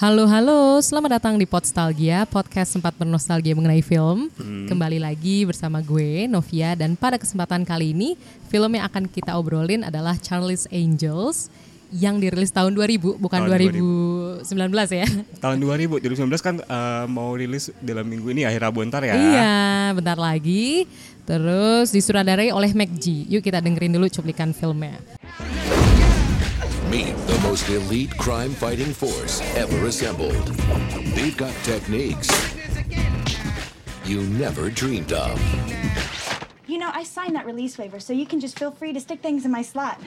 Halo halo, selamat datang di Podstalgia, podcast sempat bernostalgia mengenai film. Kembali lagi bersama gue, Novia, dan pada kesempatan kali ini, film yang akan kita obrolin adalah Charlie's Angels yang dirilis tahun 2000, bukan Tahun 2019 ya. Tahun 2000, 2019 kan eh, mau rilis dalam minggu ini akhir Rabu ntar ya. Iya, bentar lagi. Terus disutradarai oleh McG. Yuk kita dengerin dulu cuplikan filmnya. Meet the most elite crime fighting force ever assembled. They've got techniques you never dreamed of. You know, I signed that release waiver, so you can just feel free to stick things in my slot.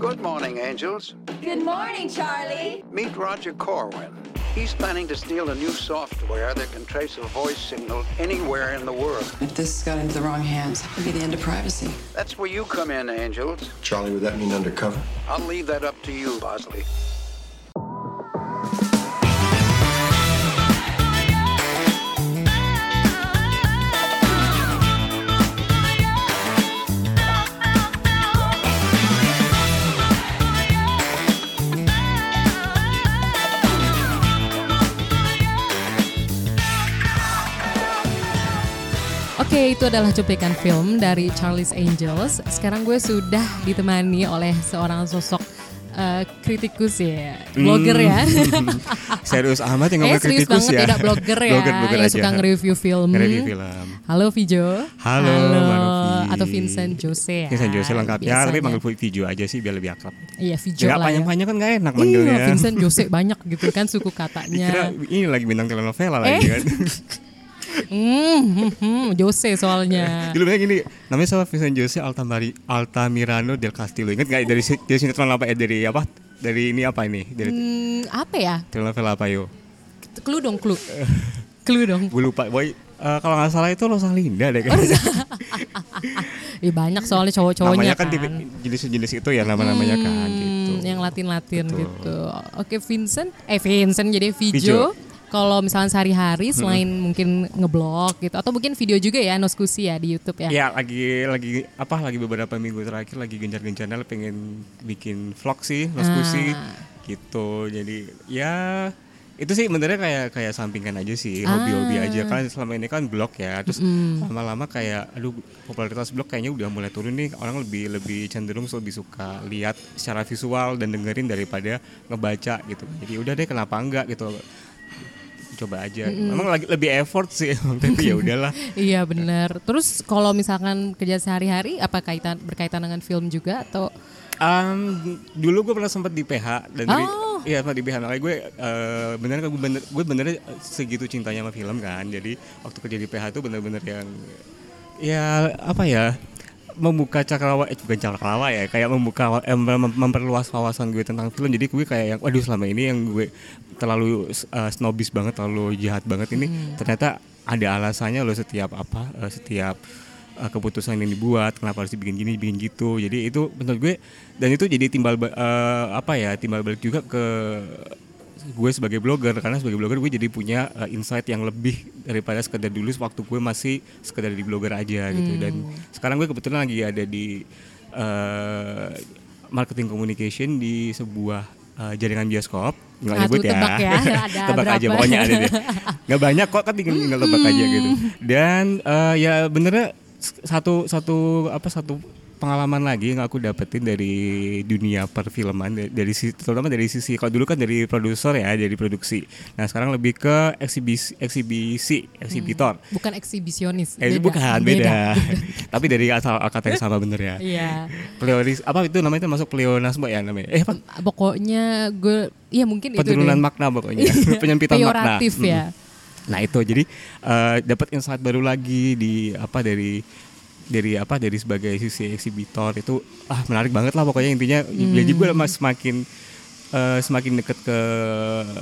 Good morning, Angels. Good morning, Charlie. Meet Roger Corwin. He's planning to steal a new software that can trace a voice signal anywhere in the world. If this got into the wrong hands, it would be the end of privacy. That's where you come in, Angels. Charlie, would that mean undercover? I'll leave that up to you, Bosley. Oke, itu adalah cuplikan film dari Charlie's Angels. Sekarang gue sudah ditemani oleh seorang sosok eh, kritikus ya, blogger ya. Serius amat yang Eh ngomong serius kritikus banget ya. tidak blogger ya, blogger, blogger yang aja. suka nge-review film. Nge-review film. Halo Vijo. Halo, Novi. Atau Vincent Jose ya. Vincent Jose lengkap ya, tapi biasanya. panggil Vijo aja sih biar lebih akrab. Iya Vijo Gak lah ya. panjang-panjang kan gak enak manggilnya. Iya, Vincent Jose banyak gitu kan suku katanya. ini lagi bintang telenovela Eh. lagi kan. Hmm, hmm, hmm, Jose soalnya. Dulu banyak gini, namanya siapa Vincent Jose Altamari, Altamirano del Castillo. Ingat gak dari, dari sinetron apa eh dari apa? Dari ini apa ini? Dari Hmm, apa ya? telenovela apa yo? Clue dong, clue. clue dong. Gue lupa, boy. Eh, kalau nggak salah itu Rosalinda deh kayaknya. Ih, banyak soalnya cowok-cowoknya namanya kan, kan. jenis-jenis itu ya nama-namanya kan gitu. Hmm, yang Latin-Latin gitu. Oke, Vincent, eh Vincent jadi Vijo. Vijo. Kalau misalnya sehari-hari selain mungkin ngeblog gitu atau mungkin video juga ya Noskusi ya di YouTube ya. Ya lagi lagi apa lagi beberapa minggu terakhir lagi gencar-gencarnya pengen bikin vlog sih, diskusi Ah. gitu. Jadi ya itu sih benernya kayak kayak sampingan aja sih, hobi-hobi Ah. aja kan selama ini kan blog ya. Terus lama-lama kayak aduh popularitas blog kayaknya udah mulai turun nih. Orang lebih lebih cenderung lebih suka lihat secara visual dan dengerin daripada ngebaca gitu. Jadi udah deh kenapa enggak gitu. Coba aja. Memang lagi lebih effort sih, tapi ya udahlah. Iya benar. Terus kalau misalkan kerja sehari-hari apa kaitan berkaitan dengan film juga atau Um, dulu gue pernah sempat di PH dan Oh. iya sempat di PH makanya gue uh, bener gue bener gue bener segitu cintanya sama film kan jadi waktu kerja di PH itu bener-bener yang ya apa ya membuka cakrawala eh bukan cakrawala ya kayak membuka eh, mem- memperluas wawasan gue tentang film. Jadi gue kayak yang waduh selama ini yang gue terlalu uh, snobis banget terlalu jahat banget ini ternyata ada alasannya loh setiap apa uh, setiap uh, keputusan yang dibuat kenapa harus dibikin gini bikin gitu. Jadi itu menurut gue dan itu jadi timbal ba- uh, apa ya timbal balik juga ke gue sebagai blogger karena sebagai blogger gue jadi punya uh, insight yang lebih daripada sekedar dulu waktu gue masih sekedar di blogger aja gitu. Dan sekarang gue kebetulan lagi ada di uh, marketing communication di sebuah uh, jaringan bioskop. Nggak Ah, nyebut ya, tebak ya, ada tebak aja pokoknya ada deh nggak banyak kok kan tinggal tinggal tebak aja gitu. Dan uh, ya benernya satu satu apa satu pengalaman lagi yang aku dapetin dari dunia perfilman dari, dari sisi terutama dari sisi kalau dulu kan dari produser ya dari produksi. Nah sekarang lebih ke eksibisi eksibisi eksibitor. Bukan eksibisionis? eh bukan beda, tapi dari asal kata yang sama bener ya. Iya. Pleonis apa itu namanya itu masuk pleonasme ya namanya? Eh apa? Pokoknya gue iya mungkin penurunan makna pokoknya. Penyempitan makna. ya. Nah itu. Jadi eh, dapat insight baru lagi di apa dari dari apa dari sebagai sisi eksibitor itu ah menarik banget lah pokoknya intinya. Jadi gue mas semakin eh, semakin deket ke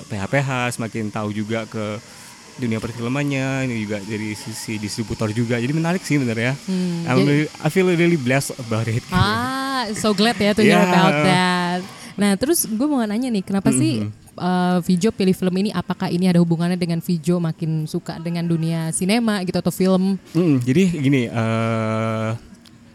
PHPH semakin tahu juga ke dunia perfilmannya ini juga dari sisi distributor juga. Jadi menarik sih bener ya I'm really- I feel really blessed about it. Ah, so glad ya to hear Yeah. about that. Nah, terus gue mau nanya nih, kenapa sih uh, Vijo pilih film ini? Apakah ini ada hubungannya dengan Vijo makin suka dengan dunia sinema gitu atau film? Mm, jadi gini, eh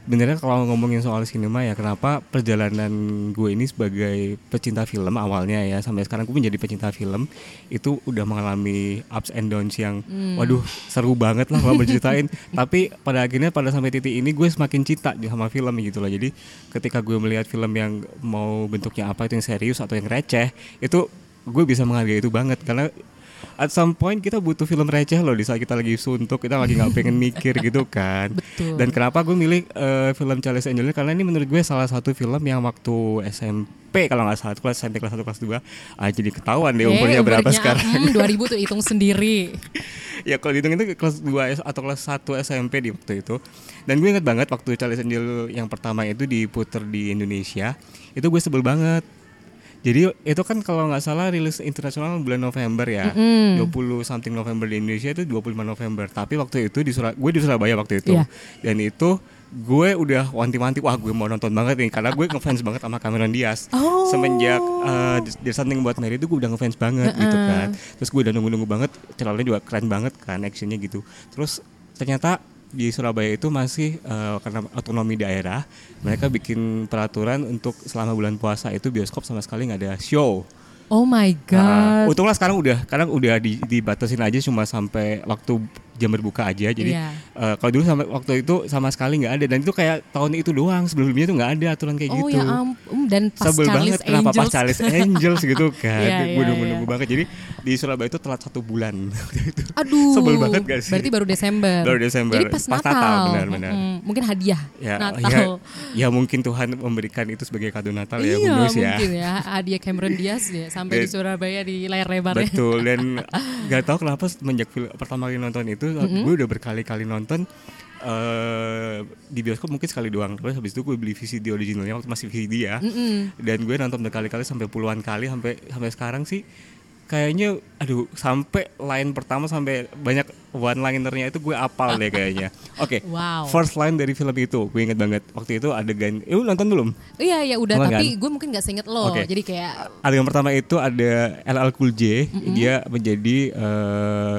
sebenarnya kalau ngomongin soal sinema ya kenapa perjalanan gue ini sebagai pecinta film awalnya ya sampai sekarang gue menjadi pecinta film itu udah mengalami ups and downs yang waduh seru banget lah kalau berceritain tapi pada akhirnya pada sampai titik ini gue semakin cinta sama film gitu loh jadi ketika gue melihat film yang mau bentuknya apa itu yang serius atau yang receh itu gue bisa menghargai itu banget. Karena at some point kita butuh film receh loh di saat kita lagi suntuk kita lagi nggak pengen mikir gitu kan. Betul. dan kenapa gue milih eh, film Charles Angel karena ini menurut gue salah satu film yang waktu SMP kalau nggak salah kelas SMP kelas 1 kelas 2 ah jadi ketahuan deh Eh, umurnya berapa umurnya, sekarang. hmm, 2000 tuh hitung sendiri. ya kalau dihitung itu kelas 2 S- atau kelas 1 SMP di waktu itu. Dan gue inget banget waktu Charles Angel yang pertama itu diputer di Indonesia itu gue sebel banget jadi itu kan kalau nggak salah rilis internasional bulan November ya. 20 something November di Indonesia itu 25 November. Tapi waktu itu di Surab gue di Surabaya waktu itu. Iya. dan itu gue udah wanti-wanti wah gue mau nonton banget nih. Karena gue ngefans banget sama Cameron Diaz. Oh. semenjak uh, There's Something About Mary itu gue udah ngefans banget gitu kan. Terus gue udah nunggu-nunggu banget channelnya juga keren banget kan actionnya gitu. Terus ternyata di Surabaya itu masih uh, karena otonomi daerah mereka bikin peraturan untuk selama bulan puasa itu bioskop sama sekali nggak ada show Oh my Ah, god. untunglah sekarang udah, sekarang udah di, dibatasin aja cuma sampai waktu jam berbuka aja. Jadi Iya. eh, kalau dulu sampai waktu itu sama sekali nggak ada dan itu kayak tahun itu doang. Sebelumnya tuh nggak ada aturan kayak oh gitu. ya ampun dan pas Sebel Charlie's banget kenapa pas. Charles Angels gitu kan. Iya, gue iya, nunggu nunggu iya. banget. Jadi di Surabaya itu telat satu bulan. waktu itu. Aduh. Sebel banget gak sih? Berarti baru Desember. Baru Desember. Jadi pas, Pas Natal. Natal, benar-benar. Mm-mm. Mungkin hadiah Ya, Natal. ya, ya mungkin Tuhan memberikan itu sebagai kado Natal ya, iya, ya. mungkin ya. Hadiah Cameron Diaz ya sampai di Surabaya di layar lebarnya. Betul dan gak tahu kenapa semenjak film pertama kali nonton itu gue udah berkali-kali nonton eh di bioskop mungkin sekali doang. Terus habis itu gue beli VCD originalnya waktu masih VCD ya. Dan gue nonton berkali-kali sampai puluhan kali sampai sampai sekarang sih. Kayaknya aduh sampai line pertama sampai banyak one linernya itu gue apal deh kayaknya. Oke Wow. first line dari film itu gue inget banget. Waktu itu adegan eh lu nonton belum? Iya ya udah Nonton tapi kan? gue mungkin gak seinget lo. Oke. Jadi kayak adegan pertama itu ada LL Cool J dia menjadi eh,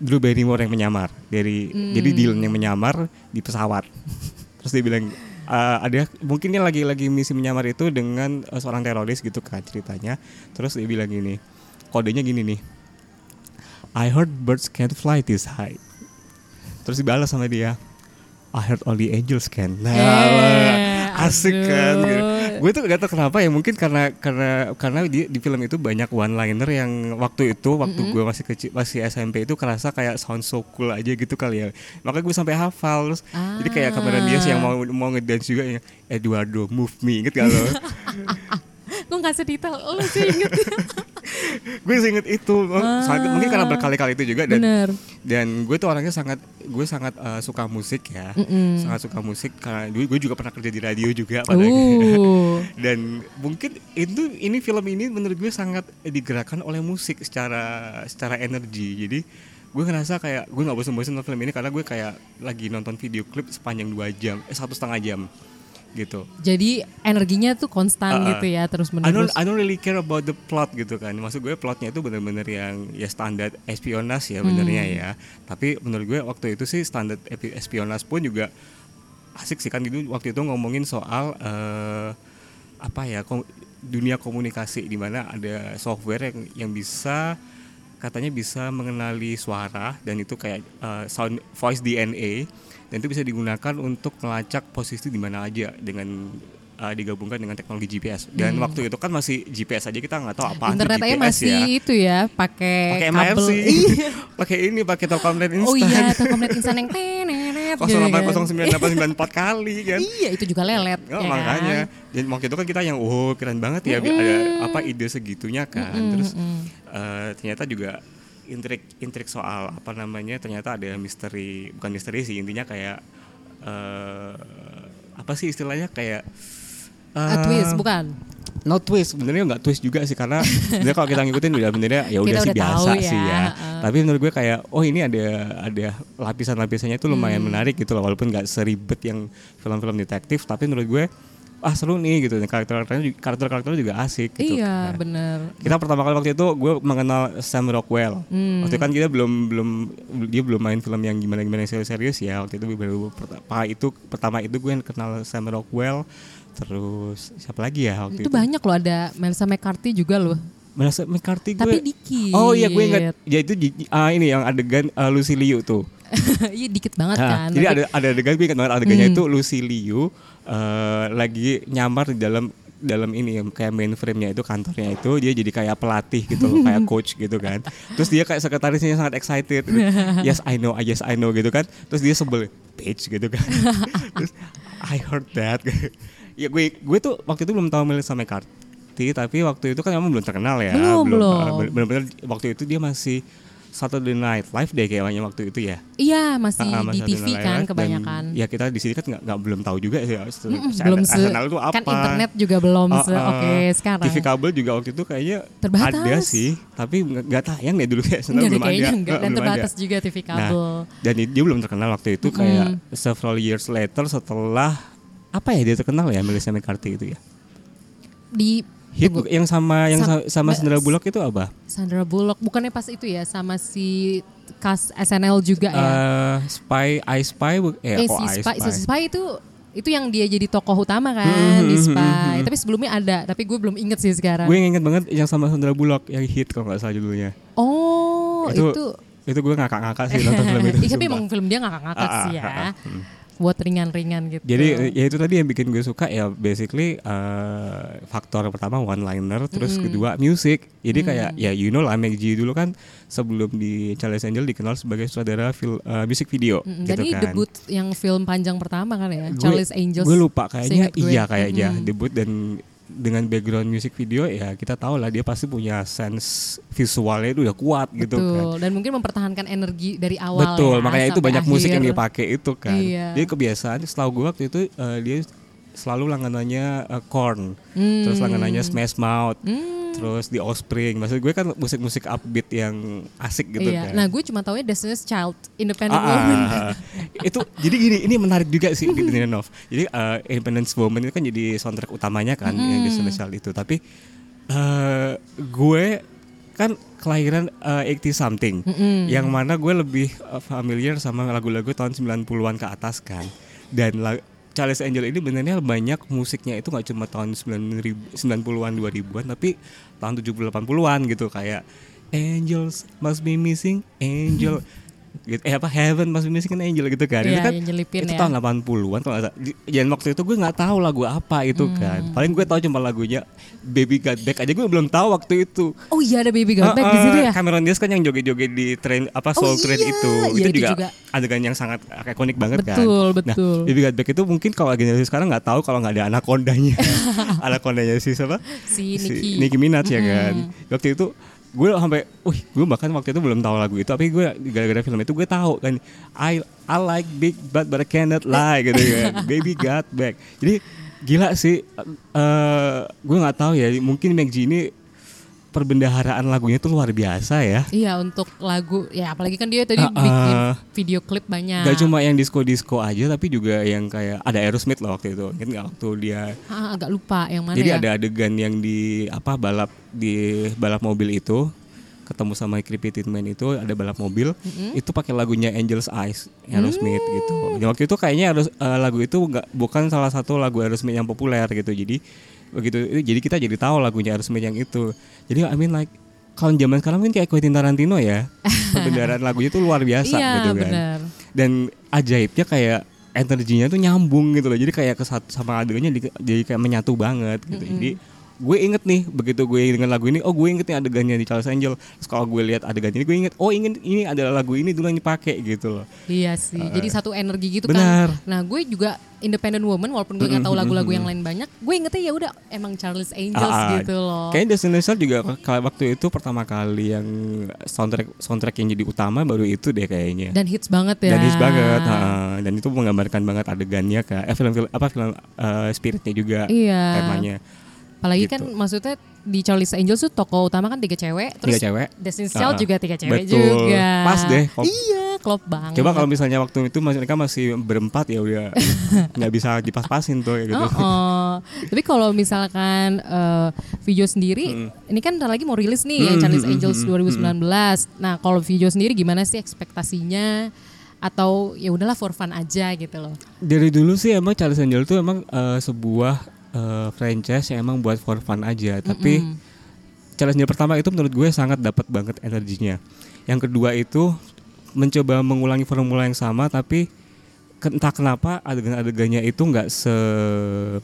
Drew Barrymore yang menyamar. Dari jadi Dylan yang menyamar di pesawat. Terus dia bilang eh, ada mungkin dia lagi lagi misi menyamar itu dengan eh, seorang teroris gitu kan ceritanya. Terus dia bilang gini kodenya gini nih I heard birds can't fly this high. Terus dibalas sama dia I heard only angels can. Nah Eh, asik kan aduh. gitu gue tuh gak tau kenapa ya mungkin karena karena karena di, di film itu banyak one liner yang waktu itu waktu gue masih kecil masih SMP itu kerasa kayak sound so cool aja gitu kali ya. Makanya gue sampai hafal terus jadi kayak Cameron Diaz yang mau mau ngedance juga ya. Eduardo move me inget gak lo? Gue gak sedetail lo sih inget. gue inget itu. Oh, sangat- mungkin karena berkali-kali itu juga dan Bener. dan gue tuh orangnya sangat gue sangat eh, suka musik ya. Sangat suka musik karena gue, gue juga pernah kerja di radio juga pada Uh. dan mungkin itu ini film ini menurut gue sangat digerakkan oleh musik secara secara energi. Jadi gue ngerasa kayak gue nggak bosan-bosan nonton film ini karena gue kayak lagi nonton video klip sepanjang dua jam eh satu setengah jam gitu Jadi energinya tuh konstan Uh-uh. gitu ya terus I don't menerus. I don't really care about the plot gitu kan. Maksud gue plotnya itu bener-bener yang ya standar espionage ya benernya Hmm. ya. Tapi menurut gue waktu itu sih standar espionage pun juga asik sih kan itu waktu itu ngomongin soal eh, apa ya kom- dunia komunikasi di mana ada software yang yang bisa katanya bisa mengenali suara dan itu kayak eh, sound voice DNA dan itu bisa digunakan untuk melacak posisi di mana aja dengan eh, digabungkan dengan teknologi GPS dan waktu itu kan masih GPS aja kita nggak tahu apa Hmm. Internet aja masih ya itu ya pakai kabel. Iya. pakai ini pakai Telkomnet instan Oh iya, Telkomnet instan yang tenet. 0809894 kali kan Iya, itu juga lelet. Oh, ya kan? makanya dan waktu itu kan kita yang oh keren banget ya ada apa ide segitunya kan terus eh, ternyata juga intrik intrik soal apa namanya ternyata ada misteri bukan misteri sih intinya kayak eh apa sih istilahnya kayak A eh, twist bukan? No twist, sebenarnya nggak twist juga sih karena sebenarnya kalau kita ngikutin udah benernya ya udah sih biasa tahu sih ya, ya. Tapi menurut gue kayak oh ini ada ada lapisan-lapisannya itu lumayan Hmm. menarik gitu loh walaupun nggak seribet yang film-film detektif tapi menurut gue ah seru nih gitu. Dan karakter-karakternya juga- karakter-karakternya juga asik gitu. Iya, kan. bener. Kita pertama kali waktu itu gue mengenal Sam Rockwell. Hmm. Waktu itu kan kita belum belum dia belum main film yang gimana gimana serius-serius ya. Waktu itu baru pertama itu pertama itu gue yang kenal Sam Rockwell. Terus siapa lagi ya waktu Itu itu? banyak loh ada Melissa McCarthy juga loh. Melissa McCarthy gue. Tapi dikit. Oh iya gue ingat. Ya itu ah, ini yang adegan uh, Lucy Liu tuh. Iya dikit banget Ah, kan. jadi Tapi- ada ada adegan gue ingat banget adegannya Hmm. itu Lucy Liu eh, lagi nyamar di dalam dalam ini ya, kayak mainframe-nya itu kantornya itu dia jadi kayak pelatih gitu loh, kayak coach gitu kan. Terus dia kayak sekretarisnya sangat excited. yes I know, yes I know gitu kan. Terus dia sebel bitch gitu kan. Terus I heard that. ya gue gue tuh waktu itu belum tahu Melissa McCarthy tapi waktu itu kan memang belum terkenal ya. Belum, belum. eh, bener-bener waktu itu dia masih Saturday Night Live deh kayaknya waktu itu ya. Iya masih Ah, di TV Night kan Live dan kebanyakan. ya kita di sini kan nggak nggak belum tahu juga sih. Mm-mm, se- belum se SNL itu apa. kan internet juga belum se ah. oke sekarang. TV kabel juga waktu itu kayaknya Terbatas. ada sih, tapi nggak tayang deh dulu ya. Enggak deh belum kayaknya ada. enggak dan belum terbatas ada. juga TV Nah, kabel. dan i- dia belum terkenal waktu itu kayak several years later setelah apa ya dia terkenal ya Melissa McCarthy itu ya. di Hit tunggu, yang sama yang Sam- sama, Sandra Bullock itu apa? Sandra Bullock bukannya pas itu ya sama si cast SNL juga ya. Eh, Spy, I Spy, eh, eh kok si I Spy, Spy? si Spy itu itu yang dia jadi tokoh utama kan Hmm, di hmm, Spy. hmm, hmm. Tapi sebelumnya ada, tapi gue belum inget sih sekarang. Gue inget banget yang sama Sandra Bullock yang hit kalau nggak salah judulnya. oh, itu, itu, itu gue ngakak-ngakak sih nonton film itu. Iya, tapi emang film dia ngakak-ngakak Ah, sih ah, ya. ah, ah. Hmm. Buat ringan-ringan gitu. Jadi ya itu tadi yang bikin gue suka ya basically eh, faktor pertama one liner, terus kedua music. Jadi kayak ya you know lah Meg G dulu kan sebelum di Charles Angel dikenal sebagai sutradara fil, eh, music video Mm, gitu ini kan. debut yang film panjang pertama kan ya, Gue- Charlie's Angels. Gue lupa kayaknya gue. iya kayaknya Mm-mm. debut dan dengan background music video ya kita tahu lah dia pasti punya sense visualnya itu udah kuat gitu kan. Betul. Dan mungkin mempertahankan energi dari awal Betul, ya, makanya itu banyak musik yang akhir. dipakai itu kan. Iya. Jadi kebiasaan setahu gue waktu itu eh, dia selalu langganannya eh, Korn, Hmm. terus langganannya Smash Mouth, Hmm. terus The Offspring. Maksud gue kan musik-musik upbeat yang asik gitu iya. kan. Nah, gue cuma tahu ya Destiny's Child, Independent Ah, Woman. ah, itu jadi gini ini menarik juga sih di Nov. Jadi eh, Independence Woman itu kan jadi soundtrack utamanya kan yang di Celestial itu. Tapi eh, gue kan kelahiran eh, 80 something. Yang mana gue lebih familiar sama lagu-lagu tahun 90-an ke atas kan. Dan la- Charles Angel ini benernya banyak musiknya itu nggak cuma tahun 90 90-an 2000-an tapi tahun 70 80-an gitu kayak Angels must be missing angel gitu eh apa Heaven must be missing an angel gitu kan itu Iya, kan nyelipin itu ya. tahun 80-an kalau dan waktu itu gue nggak tahu lagu apa itu Hmm. kan paling gue tahu cuma lagunya Baby Got Back aja gue belum tahu waktu itu Oh iya ada Baby Got Back Ah, di situ ah, ya. Cameron Diaz kan yang joget-joget di train apa Oh soul train iya, itu iya, itu, itu juga, juga. adegan yang sangat ikonik banget kan Betul, nah betul. Baby Got Back itu mungkin kalau generasi sekarang nggak tahu kalau nggak ada anakondanya anakondanya si siapa Si Nicki. Nicki Minaj ya kan waktu itu gue sampai, wih, gue bahkan waktu itu belum tahu lagu itu, tapi gue gara-gara film itu gue tahu kan, I I like big butt but I cannot lie gitu kan, baby got back. Jadi gila sih, eh gue nggak tahu ya, mungkin Meg ini perbendaharaan lagunya tuh luar biasa ya. Iya untuk lagu ya apalagi kan dia tadi Ah, bikin video klip banyak. Gak cuma yang disco-disco aja, tapi juga yang kayak ada Aerosmith loh waktu itu. Ingat nggak waktu dia Ah, agak lupa yang mana Jadi ya. ada adegan yang di apa balap di balap mobil itu ketemu sama Creepy Man itu ada balap mobil itu pakai lagunya Angel's Eyes Aerosmith gitu. Dan waktu itu kayaknya harus eh, lagu itu nggak bukan salah satu lagu Aerosmith yang populer gitu. Jadi begitu jadi kita jadi tahu lagunya Aerosmith yang itu. Jadi I mean like kalau zaman sekarang mungkin kayak Quentin Tarantino ya. Perbendaharaan lagunya tuh luar biasa Iya, gitu kan. benar. Dan ajaibnya kayak energinya tuh nyambung gitu loh. Jadi kayak kesatu sama adegannya di- jadi kayak menyatu banget gitu. Jadi gue inget nih begitu gue dengan lagu ini, oh gue inget nih adegannya di Charles Angel. Terus kalau gue lihat adegan ini, gue inget, oh inget ini adalah lagu ini dulu yang dipakai gitu loh. Iya sih. Jadi satu energi gitu benar. kan. Nah, gue juga independent woman walaupun gue nggak tahu lagu-lagu yang lain banyak, gue ingetnya ya udah emang Charles Angels Ah, gitu loh. Kayaknya Destiny Child juga kalau waktu itu pertama kali yang soundtrack soundtrack yang jadi utama baru itu deh kayaknya. Dan hits banget ya. Dan hits banget, ha. dan itu menggambarkan banget adegannya ke eh, film, film apa film eh, spiritnya juga Iya. temanya. Apalagi gitu. kan maksudnya di Charlie's Angels tuh tokoh utama kan tiga cewek, terus Tiga cewek. Destiny's Child ah. juga tiga cewek Betul. juga. Pas deh. Kom- Iya, klop banget. Coba kalau misalnya waktu itu mereka masih berempat ya udah nggak bisa dipas-pasin tuh kayak gitu. Oh, oh. Tapi kalau misalkan uh, video sendiri, ini kan ntar lagi mau rilis nih Hmm, Charlie's hmm, Angels hmm, 2019. Nah kalau video sendiri gimana sih ekspektasinya? Atau ya udahlah for fun aja gitu loh. Dari dulu sih emang Charles Angel tuh emang eh, sebuah eh, franchise yang emang buat for fun aja. Tapi Charles Angel pertama itu menurut gue sangat dapat banget energinya. Yang kedua itu mencoba mengulangi formula yang sama tapi entah kenapa adegan-adegannya itu nggak se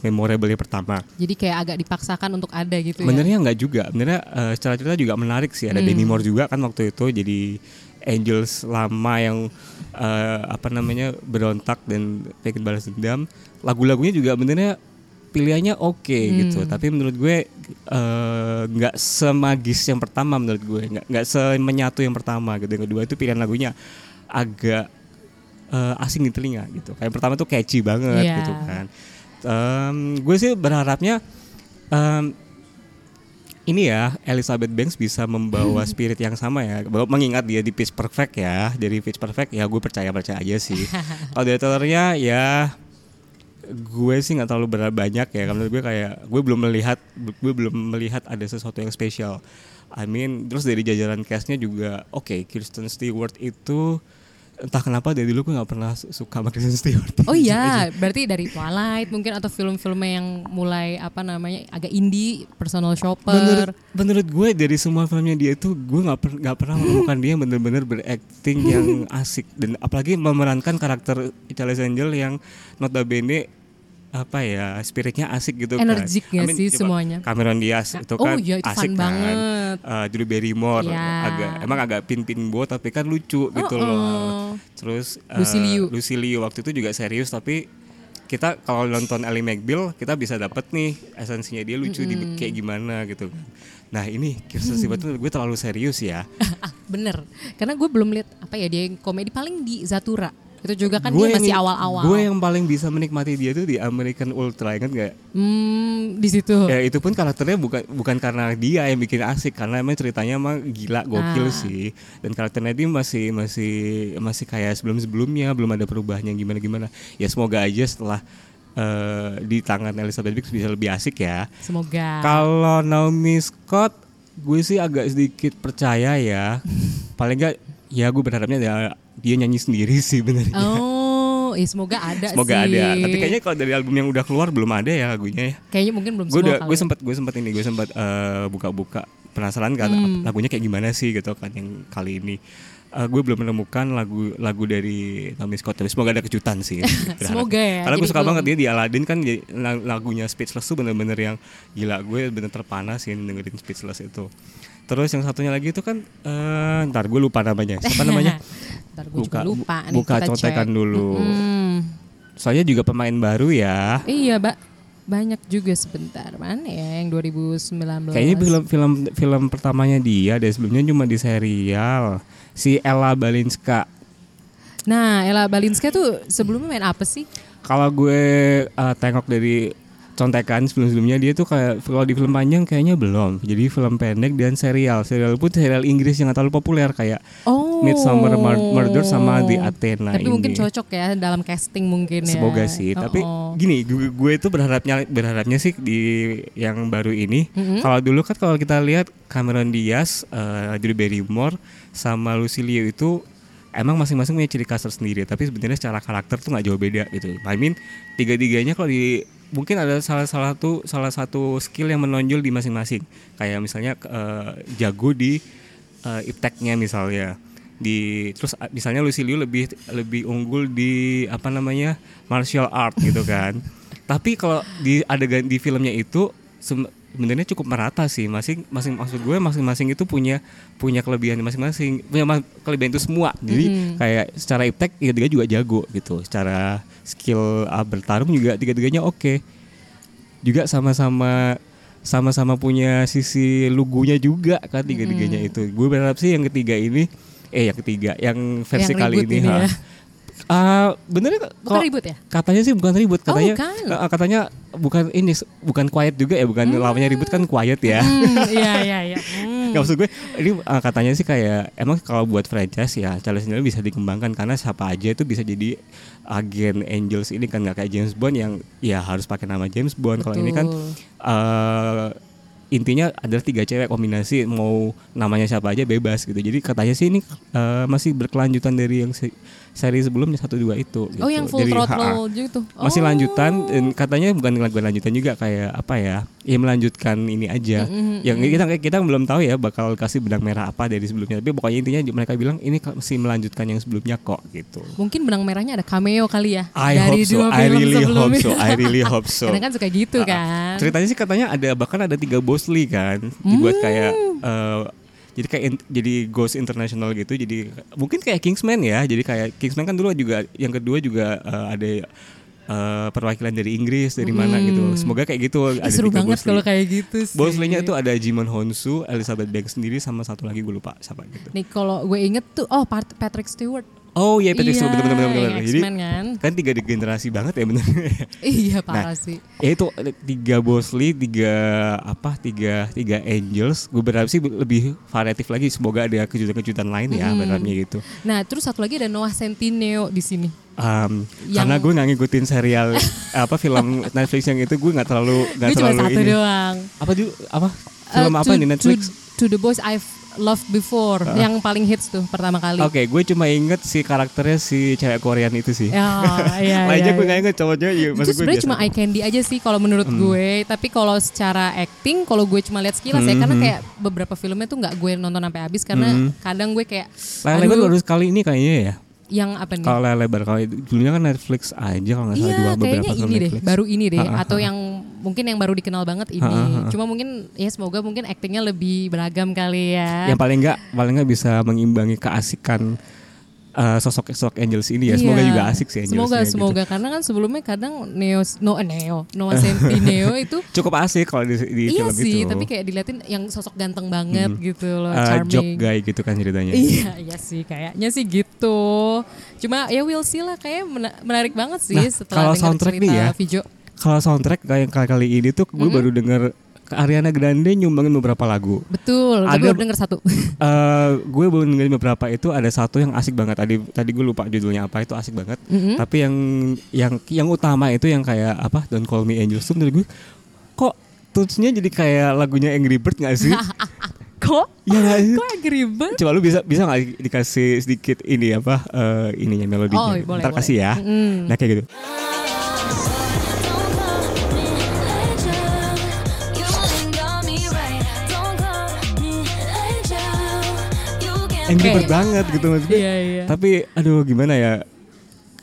memorable yang pertama. Jadi kayak agak dipaksakan untuk ada gitu ya. Benernya nggak juga. Benernya eh, secara cerita juga menarik sih. Ada Demi Moore juga kan waktu itu jadi Angels lama yang eh, apa namanya berontak dan pengen balas dendam. Lagu-lagunya juga benernya pilihannya oke gitu. Tapi menurut gue nggak semagis yang pertama menurut gue. Nggak nggak semenyatu yang pertama gitu. Yang kedua itu pilihan lagunya agak eh, asing di telinga gitu. Kayak pertama tuh catchy banget Iya. gitu kan. Em, gue sih berharapnya em, ini ya Elizabeth Banks bisa membawa spirit yang sama ya. Mengingat dia di Pitch Perfect ya, dari Pitch Perfect ya gue percaya percaya aja sih. Kalau dari ya gue sih nggak terlalu berharap banyak ya. Karena gue kayak gue belum melihat gue belum melihat ada sesuatu yang spesial. I mean, terus dari jajaran castnya juga oke. Kirsten Stewart itu entah kenapa dari dulu gue nggak pernah su- suka sama Kristen Stewart. Oh iya, berarti dari Twilight mungkin atau film-film yang mulai apa namanya agak indie, personal shopper. menurut menurut gue dari semua filmnya dia itu gue nggak per, pernah menemukan dia bener-bener berakting yang asik dan apalagi memerankan karakter Charles Angel yang notabene apa ya spiritnya asik gitu Energik kan. nggak sih coba semuanya? Cameron Diaz itu Oh kan iya, itu asik fun kan. banget. Eh, Drew Barrymore Ya. agak emang agak pin-pin bo tapi kan lucu gitu Oh, oh. loh. Terus eh, Lucy Liu. Lucy Liu waktu itu juga serius tapi kita kalau nonton Ellie McBeal kita bisa dapet nih esensinya dia lucu di kayak gimana gitu. Nah ini Kirsten Stewart tuh gue terlalu serius ya. ah, bener. Karena gue belum lihat apa ya dia yang komedi paling di Zatura. Itu juga kan Gue dia masih awal-awal. Gue yang paling bisa menikmati dia tuh di American Ultra ingat gak? Hmm, di situ. Ya itu pun karakternya bukan bukan karena dia yang bikin asik karena emang ceritanya emang gila gokil Ah. sih dan karakternya dia masih masih masih kayak sebelum sebelumnya belum ada perubahannya gimana gimana ya semoga aja setelah eh, di tangan Elizabeth Banks bisa lebih asik ya Semoga. kalau Naomi Scott gue sih agak sedikit percaya ya paling enggak ya gue berharapnya dia, dia nyanyi sendiri sih benernya Oh, ya semoga ada semoga sih. ada. Tapi kayaknya kalau dari album yang udah keluar belum ada ya lagunya ya. Kayaknya mungkin belum semua gue ya. sempat gue sempat ini gue sempat eh, buka-buka. Penasaran kan Hmm. lagunya kayak gimana sih gitu kan yang kali ini. Eh, gue belum menemukan lagu lagu dari Naomi Scott tapi semoga ada kejutan sih. Semoga ya, karena gue suka belum- banget dia di Aladdin kan lagunya Speechless tuh bener-bener yang gila. Gue bener terpanas sih dengerin Speechless itu. Terus yang satunya lagi itu kan eh ntar gue lupa namanya. Siapa namanya Ntar gue juga Buka- lupa nih. buka kita contekan cek. dulu. Mm-mm. soalnya juga pemain baru ya Iya, Mbak. Banyak juga sebentar. Mana ya yang 2019? Kayaknya film film film pertamanya dia deh sebelumnya cuma di serial si Ella Balinska. Nah, Ella Balinska tuh sebelumnya main apa sih? Kalau gue uh, tengok dari contekan sebelum-sebelumnya dia tuh kayak kalau di film panjang kayaknya belum. Jadi film pendek dan serial. Serial pun serial Inggris yang gak terlalu populer kayak Oh. Midsummer Mur- Murder sama The Athena Tapi ini. mungkin cocok ya dalam casting mungkin ya. Semoga sih. Oh, Tapi oh. gini, gue, gue itu berharapnya berharapnya sih di yang baru ini. Kalau dulu kan kalau kita lihat Cameron Diaz, uh, Drew Barrymore, sama Lucy Liu itu emang masing-masing punya ciri khas tersendiri. Tapi sebenarnya secara karakter tuh nggak jauh beda gitu. I mean tiga-tiganya kalau di mungkin ada salah salah satu salah satu skill yang menonjol di masing-masing. Kayak misalnya uh, jago di uh, ipteknya misalnya. Di terus misalnya Lucy Liu lebih lebih unggul di apa namanya martial art gitu kan. Tapi kalau di adegan di filmnya itu sebenarnya cukup merata sih. Masing masing maksud gue masing-masing itu punya punya kelebihan masing-masing. Punya kelebihan itu semua. Jadi kayak secara iptek tiga-tiga juga jago gitu. Secara skill uh, bertarung juga tiga-tiganya oke juga sama-sama sama-sama punya sisi lugunya juga kan tiga-tiganya itu. Gue berharap sih yang ketiga ini eh yang ketiga yang versi Yang kali ini, ini ha, ya. Ah, bener Bukan kok ribut ya? katanya sih bukan ribut katanya bukan. eh, katanya bukan ini bukan quiet juga ya bukan lawannya ribut kan quiet ya Hmm, iya iya iya. Hmm. Nggak maksud gue ini uh, katanya sih kayak emang kalau buat franchise ya Charles Angels bisa dikembangkan karena siapa aja itu bisa jadi agen Angels ini kan nggak kayak James Bond yang ya harus pakai nama James Bond. Kalau ini kan uh, intinya adalah tiga cewek kombinasi mau namanya siapa aja bebas gitu. Jadi katanya sih ini uh, masih berkelanjutan dari yang se- seri sebelumnya satu dua itu Oh gitu. yang full Dari- throttle gitu. masih Oh. lanjutan dan katanya bukan bukan lanjutan juga kayak apa ya ya melanjutkan ini aja yang kita kita belum tahu ya bakal kasih benang merah apa dari sebelumnya tapi pokoknya intinya mereka bilang ini masih melanjutkan yang sebelumnya kok gitu Mungkin benang merahnya ada cameo kali ya I dari hope so dua I film really hope sebelumnya. so I really hope so Karena kan suka gitu kan. ceritanya sih katanya ada bahkan ada tiga Bosley kan dibuat kayak Hmm. Jadi kayak in- jadi Ghost International gitu jadi mungkin kayak Kingsman ya jadi kayak Kingsman kan dulu juga yang kedua juga eh, ada eh, perwakilan dari Inggris dari mana gitu semoga kayak gitu Ih, ada seru banget kalau kayak gitu sih. Bosley-nya itu ada Jimon Honsu, Elizabeth Banks sendiri sama satu lagi gue lupa siapa gitu. Nih kalau gue inget tuh, oh Pat- Patrick Stewart. Oh iya Patrick Stewart bener bener bener. yang bener. Jadi kan. kan tiga generasi banget ya bener. Iya parah Nah, sih. ya itu tiga Bosley, tiga apa, tiga tiga Angels. Gue berharap sih lebih variatif lagi. Semoga ada kejutan-kejutan lain ya berharapnya gitu. Nah terus satu lagi ada Noah Centineo di sini. Um, Yang- Karena gue nggak ngikutin serial apa film Netflix yang itu gue nggak terlalu nggak Gue cuma terlalu satu ini. doang. Apa dulu apa film Eh, apa to- di Netflix? To, to the boys I've loved before, yang paling hits tuh pertama kali. Oke, gue cuma inget si karakternya si cewek Korean itu sih. Ya, iya, Lainnya iya, gue iya. nggak inget cowoknya. Ya, itu sebenarnya cuma eye candy aja sih kalau menurut gue tapi kalau secara acting kalau gue cuma lihat sekilas ya Hmm, karena kayak beberapa filmnya tuh nggak gue nonton sampai habis karena kadang gue kayak Layar lebar baru sekali ini kayaknya ya. yang apa nih Kalau lebar kalau dulunya kan Netflix aja kalau nggak salah Iya dua beberapa kayaknya ini deh Netflix. baru ini deh Ha, ha, atau yang mungkin yang baru dikenal banget ini Ha, ha, ha. cuma mungkin ya semoga mungkin actingnya lebih beragam kali ya Yang paling nggak paling nggak bisa mengimbangi keasikan eh, sosok sosok Angels ini ya. Semoga Iya. juga asik sih Angels. semoga semoga karena kan sebelumnya kadang Neo no eh, Neo Noah Centineo itu Cukup asik kalau di, di iya film sih itu. tapi kayak diliatin yang sosok ganteng banget gitu loh Eh, charming joke guy gitu kan ceritanya. Iya, iya sih kayaknya sih gitu. Cuma ya we'll see lah kayak mena- menarik banget sih Nah, setelah kalau soundtrack cerita nih ya, Vijo. Kalau soundtrack kayak kali kali ini tuh gue baru denger Ariana Grande nyumbangin beberapa lagu. Betul, gue Ada- baru denger satu. Eh, gue baru dengerin beberapa itu ada satu yang asik banget tadi tadi gue lupa judulnya apa itu asik banget Mm-hmm. tapi yang yang yang utama itu yang kayak apa Don't Call Me Angel tuh menurut gue kok tutsnya jadi kayak lagunya Angry Bird gak sih? Kok? ya gak sih? Kok agak ribet? Coba lu bisa bisa nggak di- dikasih sedikit ini apa eh, ininya melodinya? Oh, boleh, Ntar boleh. kasih ya. Mm. Nah kayak gitu. Angry Oke. Bird banget gitu maksudnya. Iya, iya. Tapi aduh gimana ya?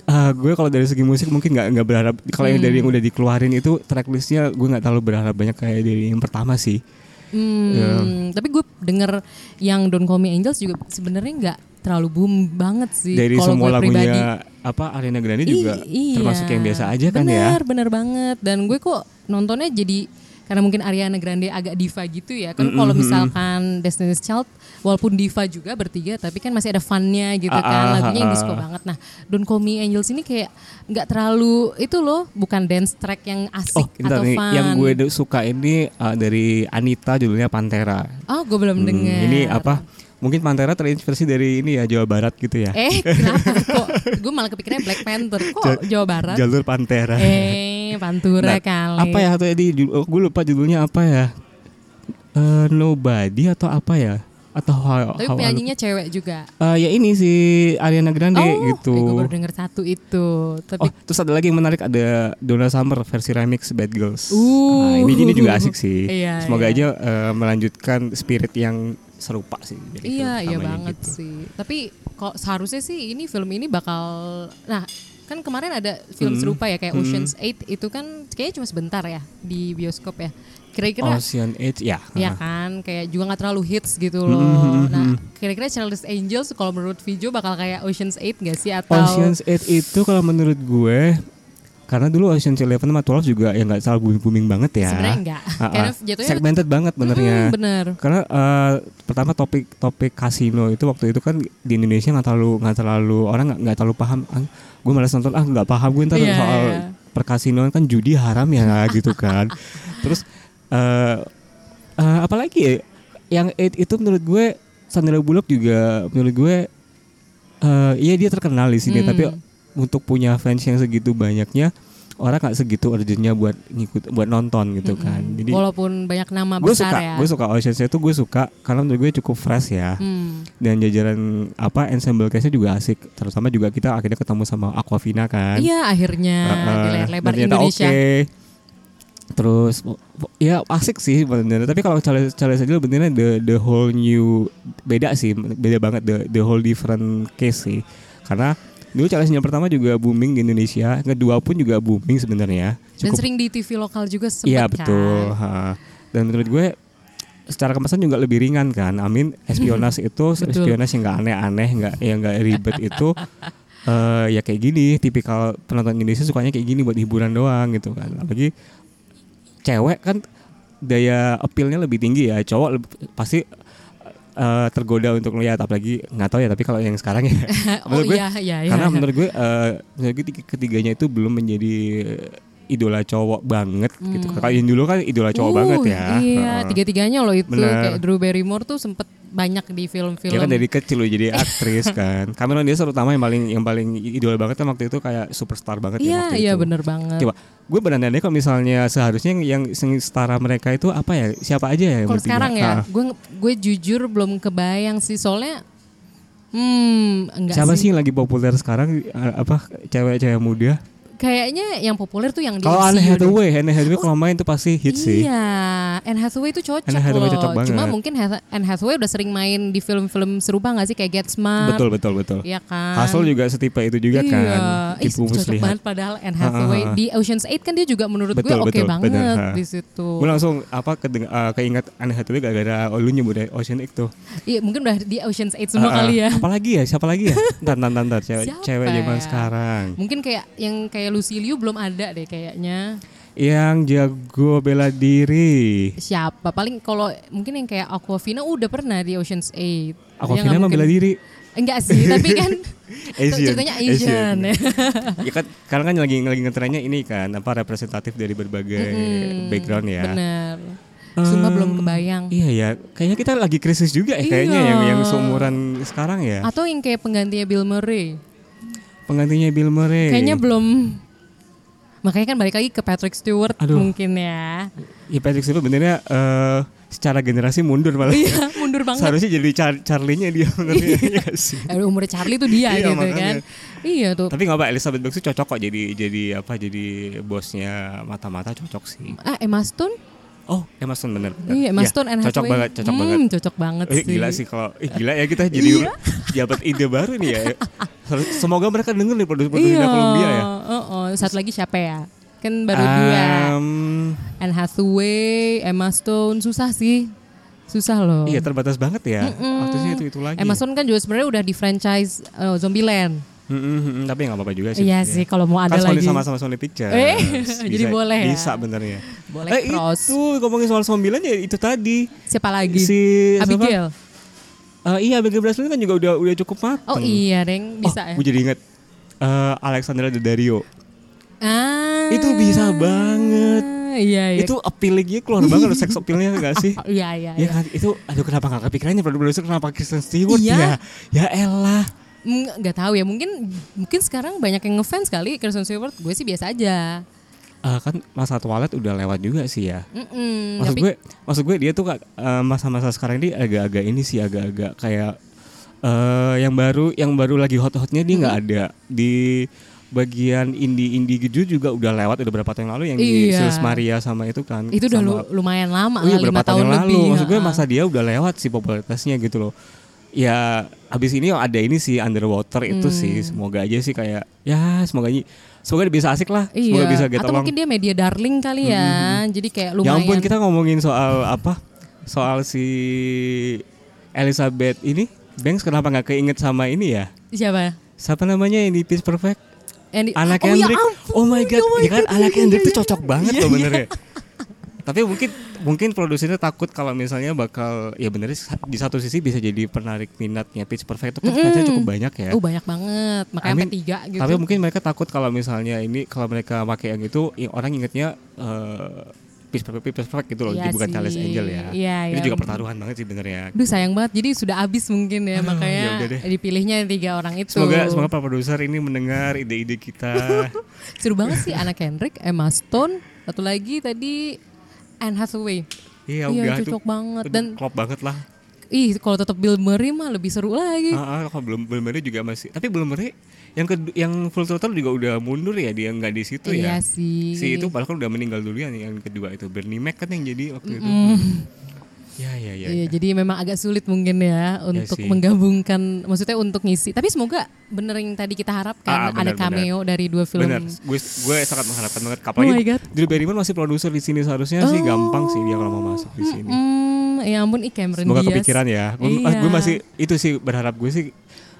Ah, gue kalau dari segi musik mungkin nggak nggak berharap kalau yang Hmm. dari yang udah dikeluarin itu tracklistnya gue nggak terlalu berharap banyak kayak dari yang pertama sih. Hmm, Iya. tapi gue denger yang Don't Call Me Angels juga sebenarnya nggak terlalu boom banget sih. dari semua lagunya pribadi. apa Ariana Grande juga I- iya. termasuk yang biasa aja kan ya. Bener, bener banget. Dan gue kok nontonnya jadi karena mungkin Ariana Grande agak diva gitu ya. Kan kalau misalkan Destiny's Child walaupun diva juga bertiga tapi kan masih ada funnya gitu Ah, kan. ah, Lagunya yang ah, disco ah. banget. Nah, Don't Call Me Angels ini kayak nggak terlalu itu loh, bukan dance track yang asik Oh, atau nih. fun. Yang gue suka ini uh, dari Anita judulnya Pantera. Oh, gue belum Hmm, denger. ini apa? Mungkin Pantera terinspirasi dari ini ya Jawa Barat gitu ya. Eh, kenapa kok? Gue malah kepikirannya Black Panther. Kok Jawa Barat? Jalur Pantera. Eh, Pantura Nah, kali. Apa ya atau di oh, gue lupa judulnya apa ya? Eh, nobody atau apa ya? Atau how, Tapi how- penyanyinya cewek juga. Eh, ya ini si Ariana Grande gitu. gue baru denger satu itu. Tapi Oh, terus ada lagi yang menarik ada Donna Summer versi remix Bad Girls. Uh. Nah, ini ini juga asik sih. Iya, Semoga iya. aja eh, melanjutkan spirit yang serupa sih. dari iya, iya banget gitu. sih. Tapi kok seharusnya sih ini film ini bakal nah kan kemarin ada film Hmm. serupa ya kayak Ocean's 8 itu kan kayaknya cuma sebentar ya di bioskop ya. Kira-kira Ocean Eight ya. Ya heeh. kan, kayak juga nggak terlalu hits gitu Hmm, loh. Nah, kira-kira Charlie's Angels kalau menurut Vijo bakal kayak Ocean's 8 gak sih atau Ocean's Eight itu kalau menurut gue karena dulu Ocean's Eleven sama 12 juga ya nggak terlalu booming, booming banget ya. Sebenarnya enggak. Karena ah. jatuhnya segmented banget benernya. Mm, bener. Karena eh, pertama topik topik kasino itu waktu itu kan di Indonesia nggak terlalu nggak terlalu orang nggak nggak terlalu paham. Ah, gue malas nonton ah nggak paham gue ntar Iya, soal iya. perkasinoan kan judi haram ya gitu kan. Terus eh eh, apalagi ya yang it- itu menurut gue Sandra Bullock juga menurut gue eh iya dia terkenal di sini Hmm. tapi untuk punya fans yang segitu banyaknya orang nggak segitu urgentnya buat ngikut buat nonton gitu kan. Jadi Walaupun banyak nama gue besar suka ya. gue suka Ocean's itu gue suka karena menurut gue cukup fresh ya Hmm. dan jajaran apa ensemble castnya juga asik terutama juga kita akhirnya ketemu sama Aquafina kan Iya akhirnya Uh, uh, di layar lebar Indonesia. oke. terus ya asik sih bener tapi kalau Charles Angel benernya the the whole new beda sih beda banget the the whole different case sih karena dulu Charles Angel pertama juga booming di Indonesia kedua pun juga booming sebenarnya Dan sering di TV lokal juga sempat Iya kan. betul. ha. Dan menurut gue secara kemasan juga lebih ringan kan. Amin espionase itu Betul. espionase yang nggak aneh-aneh, nggak yang nggak ribet itu eh ya kayak gini. Tipikal penonton Indonesia sukanya kayak gini buat hiburan doang gitu kan. Apalagi cewek kan daya appealnya lebih tinggi ya. Cowok leb- pasti eh, tergoda untuk melihat apalagi nggak tahu ya tapi kalau yang sekarang ya Oh menurut gue iya iya iya. karena menurut gue eh, menurut gue tiga- ketiganya itu belum menjadi idola cowok banget gitu. Kalau yang dulu kan idola cowok Uh, banget ya. Iya, Heeh. tiga-tiganya loh itu Bener. kayak Drew Barrymore tuh sempet banyak di film-film. Dia kan dari kecil loh jadi aktris kan. Cameron Diaz terutama yang paling yang paling idola banget kan waktu itu kayak superstar banget ya Iya, waktu iya itu. bener banget. Coba gue berandai kalau misalnya seharusnya yang, setara mereka itu apa ya? Siapa aja ya? yang Kalau sekarang ya, gue gue jujur belum kebayang sih soalnya hmm enggak Siapa sih. sih yang lagi populer sekarang apa cewek-cewek muda? Kayaknya yang populer tuh yang di Kalau Anne. Hathaway, Anne Hathaway kalau main tuh pasti hit sih. Iya, Anne Hathaway itu cocok Anne Hathaway loh. cocok banget. Cuma mungkin Anne Hathaway udah sering main di film-film serupa gak sih kayak Get Smart? Betul betul betul. Iya kan. Hasil juga setipe itu juga iya. kan. Tipu cocok muslihat. banget padahal Anne Hathaway Ha, ha, ha. di Ocean's 8 kan dia juga menurut Betul, gue oke betul, banget bener, ha. di situ. Gue langsung apa kedeng- eh, keinget Anne Hathaway gara-gara oh, lu nyebut Ocean X tuh. Iya, mungkin udah di Ocean's 8 semua Ah, ah. kali ya. Apalagi ya? Siapa lagi ya? Ntar, ntar. Cewek, cewek zaman ya? sekarang. Mungkin kayak yang kayak Lucy Liu belum ada deh kayaknya. Yang jago bela diri. Siapa? Paling kalau mungkin yang kayak Aquafina udah pernah di Ocean's 8. Aku Dia Vina nggak mah bela diri. Enggak sih, tapi kan Asian. ceritanya Asian. ya kan sekarang kan lagi lagi ngetrennya ini kan apa representatif dari berbagai background ya. Bener. Sumpah belum kebayang. Iya ya, kayaknya kita lagi krisis juga ya kayaknya Iya. yang yang seumuran sekarang ya. Atau yang kayak penggantinya Bill Murray. Penggantinya Bill Murray. Kayaknya belum. Makanya kan balik lagi ke Patrick Stewart Aduh. mungkin ya. Ya Patrick Stewart benernya eh, secara generasi mundur malah. Iya, mundur banget. Seharusnya jadi Char Charlie-nya dia benernya ya nggak sih. Eh, umurnya Charlie tuh dia Iya, gitu makanya. kan. Iya tuh. Tapi nggak apa Elizabeth Banks tuh cocok kok jadi jadi apa jadi bosnya mata-mata cocok sih. Ah, Emma Stone? Oh, Emma Stone bener. Iya, Emma Ya, Stone Anne Cocok Hathaway. banget, cocok Hmm, banget. Cocok banget Eh, sih. gila sih kalau eh, gila ya kita jadi Iya. jabat ide baru nih ya. Semoga mereka denger nih produser-produser Iya. Columbia ya. Oh, Satu lagi siapa ya? Kan baru dua. Em, Anne Hathaway, Emma Stone, susah sih. Susah loh. Iya terbatas banget ya. Mm-mm. Waktunya itu itu lagi. Emma Stone kan juga sebenarnya udah di franchise uh, Zombieland. Mm-mm, tapi nggak apa-apa juga sih. Iya Ya. sih kalau mau ada kan lagi. sama-sama Sony Pictures. Eh, jadi boleh ya? Bisa benernya. Boleh eh, cross. itu ngomongin soal sembilan ya itu tadi. Siapa lagi? Si siapa? Abigail. Eh, iya Abigail Breslin kan juga udah udah cukup mateng. Oh iya, Deng, bisa oh, ya. Gue jadi inget eh, Alexandra Daddario. Ah. Itu bisa banget. Iya, iya. Itu appealingnya keluar banget loh seks appealnya gak sih? Iya, iya, Ya iya. kan itu aduh kenapa gak kepikirannya produser kenapa Kristen Stewart Iya. ya? Ya elah. Nggak tahu ya, mungkin mungkin sekarang banyak yang ngefans kali Kristen Stewart. Gue sih biasa aja. Eh, kan masa toilet udah lewat juga sih ya. Mm-mm, Maksud tapi gue, maksud gue dia tuh Kak, eh, masa-masa sekarang ini agak-agak ini sih agak-agak kayak eh yang baru yang baru lagi hot-hotnya dia nggak ada di bagian indie-indie gitu juga udah lewat udah berapa tahun lalu yang di Iya. Sils Maria sama itu kan. itu udah sama- lu- lumayan lama Oh iya, berapa tahun, tahun, lebih. lalu. Maksud gue masa dia udah lewat sih popularitasnya gitu loh. Ya habis ini ada ini sih underwater itu Hmm. sih semoga aja sih kayak ya semoga aja semoga bisa asik lah. Iya. Semoga bisa get Atau along. mungkin dia media darling kali ya. Jadi kayak Ya lumayan. ampun kita ngomongin soal apa? Soal si Elizabeth ini Banks kenapa nggak keinget sama ini ya? Siapa? Siapa namanya di Pitch Perfect? Yang di- Anak oh, ya Kendrick. ampun, oh my god, oh my ya kan God, anak iya, Kendrick iya, tuh cocok banget Iya, loh iya. benernya. Tapi mungkin mungkin produsernya takut kalau misalnya bakal ya benernya di satu sisi bisa jadi penarik minatnya Pitch Perfect itu kan fansnya cukup banyak ya. Oh banyak banget, makanya I mean, tiga gitu. Tapi mungkin mereka takut kalau misalnya ini kalau mereka pakai yang itu orang ingetnya eh Pitch Perfect, Pitch Perfect gitu loh, Iya jadi bukan. Charles Angel ya. Iya, Itu iya. juga pertaruhan banget sih benernya. Duh sayang banget, jadi sudah habis mungkin ya Aduh, makanya ya dipilihnya tiga orang itu. Semoga semoga para produser ini mendengar ide-ide kita. Seru banget sih anak Kendrick, Emma Stone, satu lagi tadi Anne Hathaway. iya, Iya, udah itu cocok banget. Dan- klop banget lah. Ih, kalau tetap Bill Murray mah lebih seru lagi. Ah, ah, kalau belum belum Murray juga masih. Tapi belum Murray yang kedua, yang full total juga udah mundur ya dia nggak di situ iya ya. sih. Si itu padahal kan udah meninggal duluan yang kedua itu Bernie Mac kan yang jadi waktu itu. Ya ya ya. Iya, ya. jadi memang agak sulit mungkin ya untuk sih. menggabungkan, maksudnya untuk ngisi. Tapi semoga bener yang tadi kita harapkan Ah, ada benar, cameo dari dua film. Bener, gue gue sangat mengharapkan banget. Oh Apalagi my God. Drew Barrymore masih produser di sini seharusnya sih gampang sih dia kalau mau masuk di sini. Hmm, ya ampun, Cameron Semoga Diaz. kepikiran ya. Gue Iya. gue masih itu sih berharap gue sih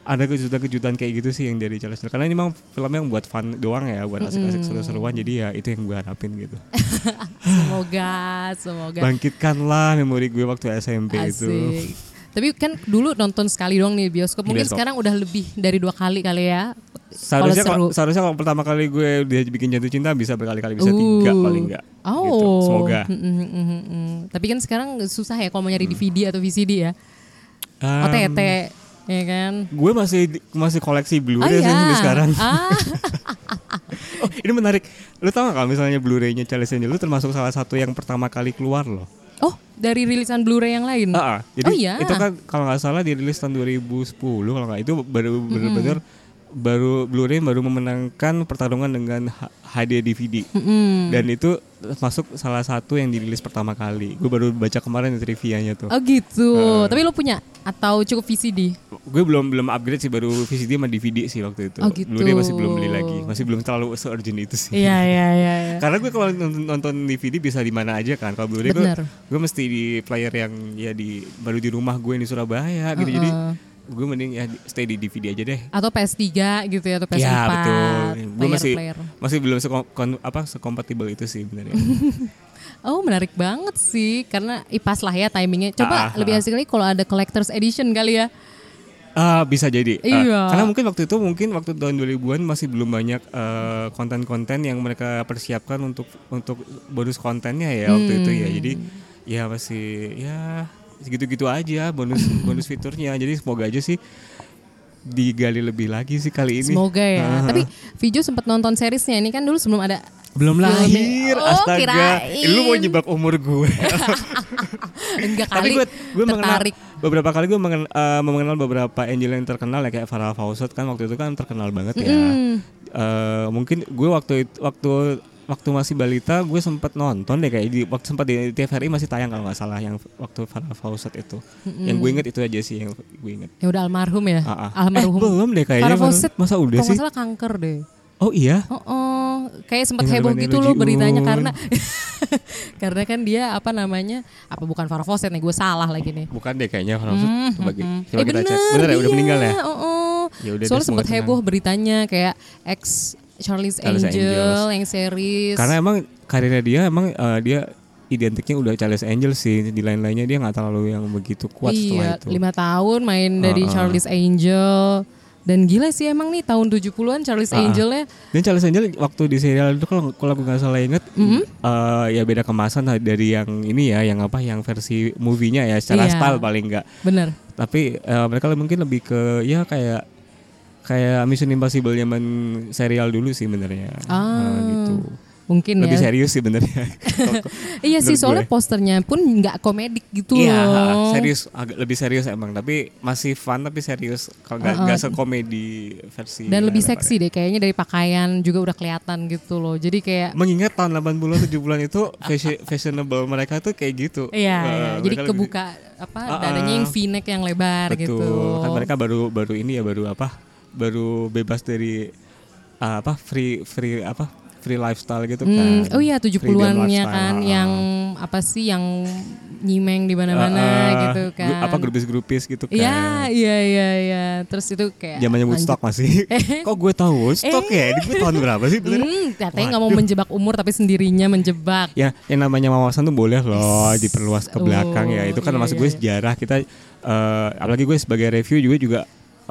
ada kejutan-kejutan kayak gitu sih yang dari Charles. Karena ini memang filmnya yang buat fun doang ya, buat asik-asik seru-seruan. Jadi ya itu yang gue harapin gitu. Semoga, semoga. Bangkitkanlah memori gue waktu SMP itu. Asik. Tapi kan dulu nonton sekali doang nih bioskop. Mungkin Bioskop. sekarang udah lebih dari dua kali kali ya. Seharusnya seru. kalau seharusnya kalau pertama kali gue dia bikin jatuh cinta bisa berkali-kali bisa tiga Uh. paling enggak. Oh, Gitu. Semoga. Mm, mm, mm, mm, mm. Tapi kan sekarang susah ya kalau mau nyari DVD atau VCD ya. Um, OTT, ya kan? Gue masih masih koleksi Oh Blu-ray sih iya. sampai sekarang. Ah, Oh, ini menarik. Lu tau gak kalau misalnya Blu-ray-nya Charles Angel lu termasuk salah satu yang pertama kali keluar loh. oh, dari rilisan Blu-ray yang lain. Ah, ah. jadi oh iya. itu kan kalau nggak salah dirilis tahun 2010 kalau nggak itu baru benar-benar baru Blu-ray baru memenangkan pertarungan dengan HD DVD dan itu masuk salah satu yang dirilis pertama kali. Gue baru baca kemarin trivianya tuh. Oh gitu. Ah. Tapi lo punya atau cukup VCD? Gue belum belum upgrade sih baru VCD sama DVD sih waktu itu. Oh, gitu. Blu-ray masih belum beli lagi, masih belum terlalu se-urgent itu sih. Iya iya iya. iya. Karena gue kalau nonton, nonton DVD bisa di mana aja kan. Kalau Blu-ray gue, gue mesti di player yang ya di baru di rumah gue di Surabaya gitu. Jadi gue mending ya stay di DVD aja deh. Atau PS3 gitu ya atau PS4. Ya betul. Gue masih player. masih belum sekom, apa sekompatibel itu sih benernya. Oh menarik banget sih karena ih, pas lah ya timingnya. Coba Ah, ah, lebih ah. asik lagi kalau ada collector's edition kali ya. Ah bisa jadi. Ah, Iya. karena mungkin waktu itu mungkin waktu tahun 2000-an masih belum banyak eh, konten-konten yang mereka persiapkan untuk untuk bonus kontennya ya waktu itu ya. Jadi ya masih ya segitu-gitu aja bonus bonus fiturnya. Jadi semoga aja sih digali lebih lagi sih kali ini. Semoga ya. Ah. Tapi Vijo sempat nonton seriesnya ini kan dulu sebelum ada belum filmnya. lahir, Oh, astaga. kirain. Eh, Lu mau jebak umur gue. enggak Tapi kali gue gue mengenal tertarik. beberapa kali gue mengenal, eh, mengenal beberapa angel yang terkenal ya kayak Farah Fawcett kan waktu itu kan terkenal banget ya. Eh, mungkin gue waktu itu waktu waktu masih balita gue sempat nonton deh kayak di waktu sempat di TVRI masih tayang kalau nggak salah yang waktu Farah Fawcett itu. Yang gue inget itu aja sih yang gue inget. Ya udah almarhum ya. Ah, ah. Almarhum. Eh, belum deh kayaknya. Farah Fawcett. Masa udah sih? nggak salah kanker deh. Oh iya. Oh, oh. kayak sempat heboh gitu loh beritanya karena karena kan dia apa namanya apa bukan Farah Fawcett nih gue salah lagi nih. Bukan deh kayaknya Farah Fawcett. Coba, Hmm, coba eh kita bener, cek. Bener ya udah meninggal ya? Oh, oh. Ya Soalnya sempat heboh beritanya kayak ex Charlie's, Charlie's Angel Angels. yang series. Karena emang karirnya dia emang eh, dia identiknya udah Charles Angel sih di lain-lainnya dia nggak terlalu yang begitu kuat iya, setelah itu. lima tahun main dari Ah, ah. Charlie's Angel. Dan gila sih emang nih tahun 70-an Charlie's Ah, ah. Angel ya. Dan Charles Angel waktu di serial itu kalau kalau aku nggak salah inget Mm-hmm. eh, ya beda kemasan dari yang ini ya yang apa yang versi movie-nya ya secara Iya. style paling nggak. Bener. Tapi eh, mereka mungkin lebih ke ya kayak kayak Mission Impossible zaman serial dulu sih benernya. Ah, Eh, gitu. Mungkin Lebih ya. serius sih benernya. Iya sih soalnya gue. posternya pun nggak komedik gitu Iya, loh. serius agak lebih serius emang, tapi masih fun tapi serius. Kalau nggak nggak sekomedi versi. Dan lebih seksi deh kayaknya dari pakaian juga udah kelihatan gitu loh. Jadi kayak Mengingat tahun 80-an 70-an itu fashion, fashionable mereka tuh kayak gitu. Iya, Eh, iya. jadi lebih- kebuka apa Ah, dadanya ah. yang v-neck yang lebar Betul. gitu. Kan mereka baru baru ini ya baru apa? Baru bebas dari ah, apa? Free free apa? free lifestyle gitu Hmm, kan. oh iya Freedom 70-annya lifestyle, kan ah. yang apa sih yang nyimeng di mana-mana Ah, ah. gitu kan. Gru- Apa grupis-grupis gitu kan. Iya, iya, iya, iya. Terus itu kayak Zamannya Woodstock masih. Kok gue tahu Woodstock ya? Ini gue tahun berapa sih bener? Hmm, katanya nggak mau menjebak umur tapi sendirinya menjebak. Ya, yang namanya wawasan tuh boleh loh diperluas ke Oh, belakang ya. Itu kan iya, maksud iya, gue iya. sejarah kita eh, apalagi gue sebagai review juga juga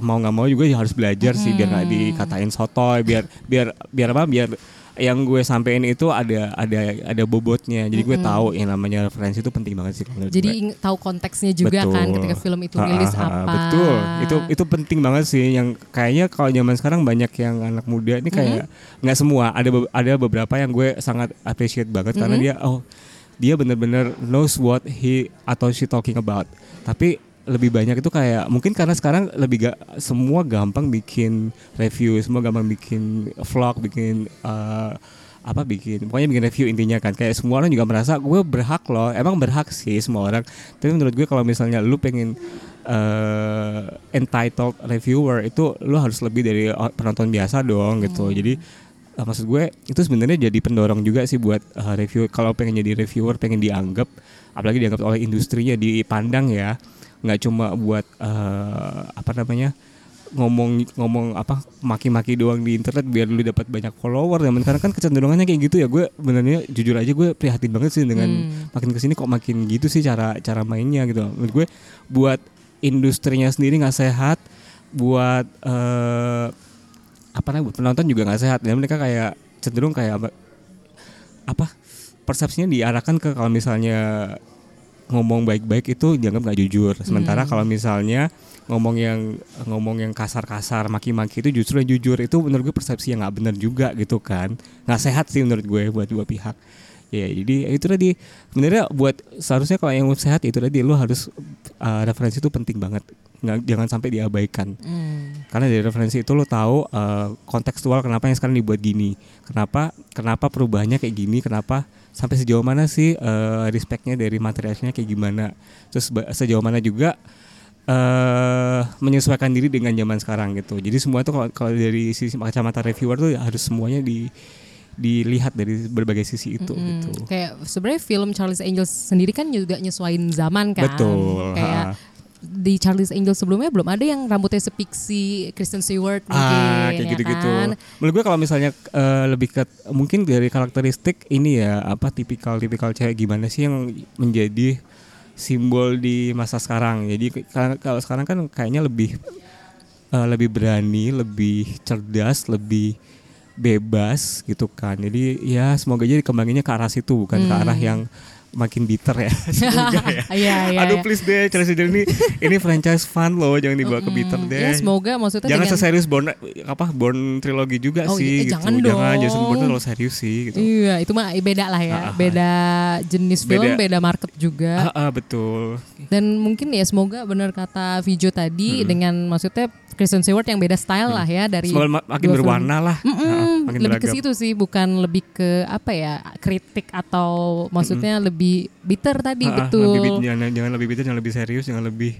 mau nggak mau juga harus belajar sih biar nggak dikatain sotoy, biar biar biar apa? Biar yang gue sampein itu ada ada ada bobotnya. Jadi gue tahu yang namanya referensi itu penting banget sih. Jadi gue. tahu konteksnya juga kan Betul. ketika film itu rilis apa. Betul. Itu itu penting banget sih yang kayaknya kalau zaman sekarang banyak yang anak muda ini kayak nggak semua, ada ada beberapa yang gue sangat appreciate banget karena dia oh dia bener-bener knows what he atau she talking about. Tapi lebih banyak itu kayak mungkin karena sekarang lebih gak semua gampang bikin review, semua gampang bikin vlog, bikin eh, apa bikin pokoknya bikin review intinya kan. Kayak semua orang juga merasa gue berhak loh. Emang berhak sih semua orang. Tapi menurut gue kalau misalnya lu pengen eh entitled reviewer itu lu harus lebih dari penonton biasa dong gitu. Jadi eh, maksud gue itu sebenarnya jadi pendorong juga sih buat eh, review kalau pengen jadi reviewer pengen dianggap apalagi dianggap oleh industrinya dipandang ya nggak cuma buat eh, apa namanya ngomong ngomong apa maki-maki doang di internet biar lu dapat banyak follower. Zaman sekarang kan kecenderungannya kayak gitu ya. Gue benernya jujur aja gue prihatin banget sih dengan makin ke sini kok makin gitu sih cara cara mainnya gitu. Menurut gue buat industrinya sendiri nggak sehat buat eh apa namanya buat penonton juga nggak sehat. Dan mereka kayak cenderung kayak apa, apa persepsinya diarahkan ke kalau misalnya ngomong baik-baik itu dianggap nggak jujur. Sementara kalau misalnya ngomong yang ngomong yang kasar-kasar, maki-maki itu justru yang jujur itu menurut gue persepsi yang nggak benar juga gitu kan. Nggak sehat sih menurut gue buat dua pihak. Ya jadi itu tadi sebenarnya buat seharusnya kalau yang sehat itu tadi lu harus uh, referensi itu penting banget. Nggak, jangan sampai diabaikan. Karena dari referensi itu lo tahu uh, kontekstual kenapa yang sekarang dibuat gini, kenapa kenapa perubahannya kayak gini, kenapa sampai sejauh mana sih uh, respectnya dari materialnya kayak gimana, terus sejauh mana juga eh menyesuaikan diri dengan zaman sekarang gitu. Jadi semua itu kalau, kalau dari sisi kacamata reviewer tuh harus semuanya di dilihat dari berbagai sisi itu gitu. Kayak sebenarnya film Charlie's Angels sendiri kan juga nyesuaiin zaman kan. Betul, Kayak ha. Di Charlie's Angels sebelumnya belum ada yang rambutnya sepiksi Kristen Stewart mungkin Ah, kayak ya gitu-gitu. kan? Menurut gue kalau misalnya eh, lebih ke mungkin dari karakteristik ini ya apa tipikal-tipikal cewek gimana sih yang menjadi simbol di masa sekarang. Jadi kalau sekarang kan kayaknya lebih eh, lebih berani, lebih cerdas, lebih bebas gitu kan. Jadi ya semoga aja dikembanginnya ke arah situ bukan ke arah yang makin bitter ya. Semoga ya. Iya, iya, Aduh iya. please deh Chelsea ini ini franchise fun loh jangan dibawa ke bitter deh. Ya semoga maksudnya Jangan dengan seserius Born apa Born trilogi juga Oh, sih iya, gitu. jangan jangan dong. Jason Bourne terlalu serius sih gitu. Iya, itu mah beda lah ya. Ah, ah, Beda jenis film, Beda. beda market juga. Ah, ah, betul. Dan mungkin ya semoga benar kata Vijo tadi dengan maksudnya Kristen Stewart yang beda style lah ya dari Semoga ma- makin dua film. berwarna lah. Mm-mm, Ah, ah, makin lebih ke situ sih, bukan lebih ke apa ya kritik atau maksudnya lebih bitter tadi Ah, betul. lebih jangan, jangan lebih bitter, jangan lebih serius, jangan lebih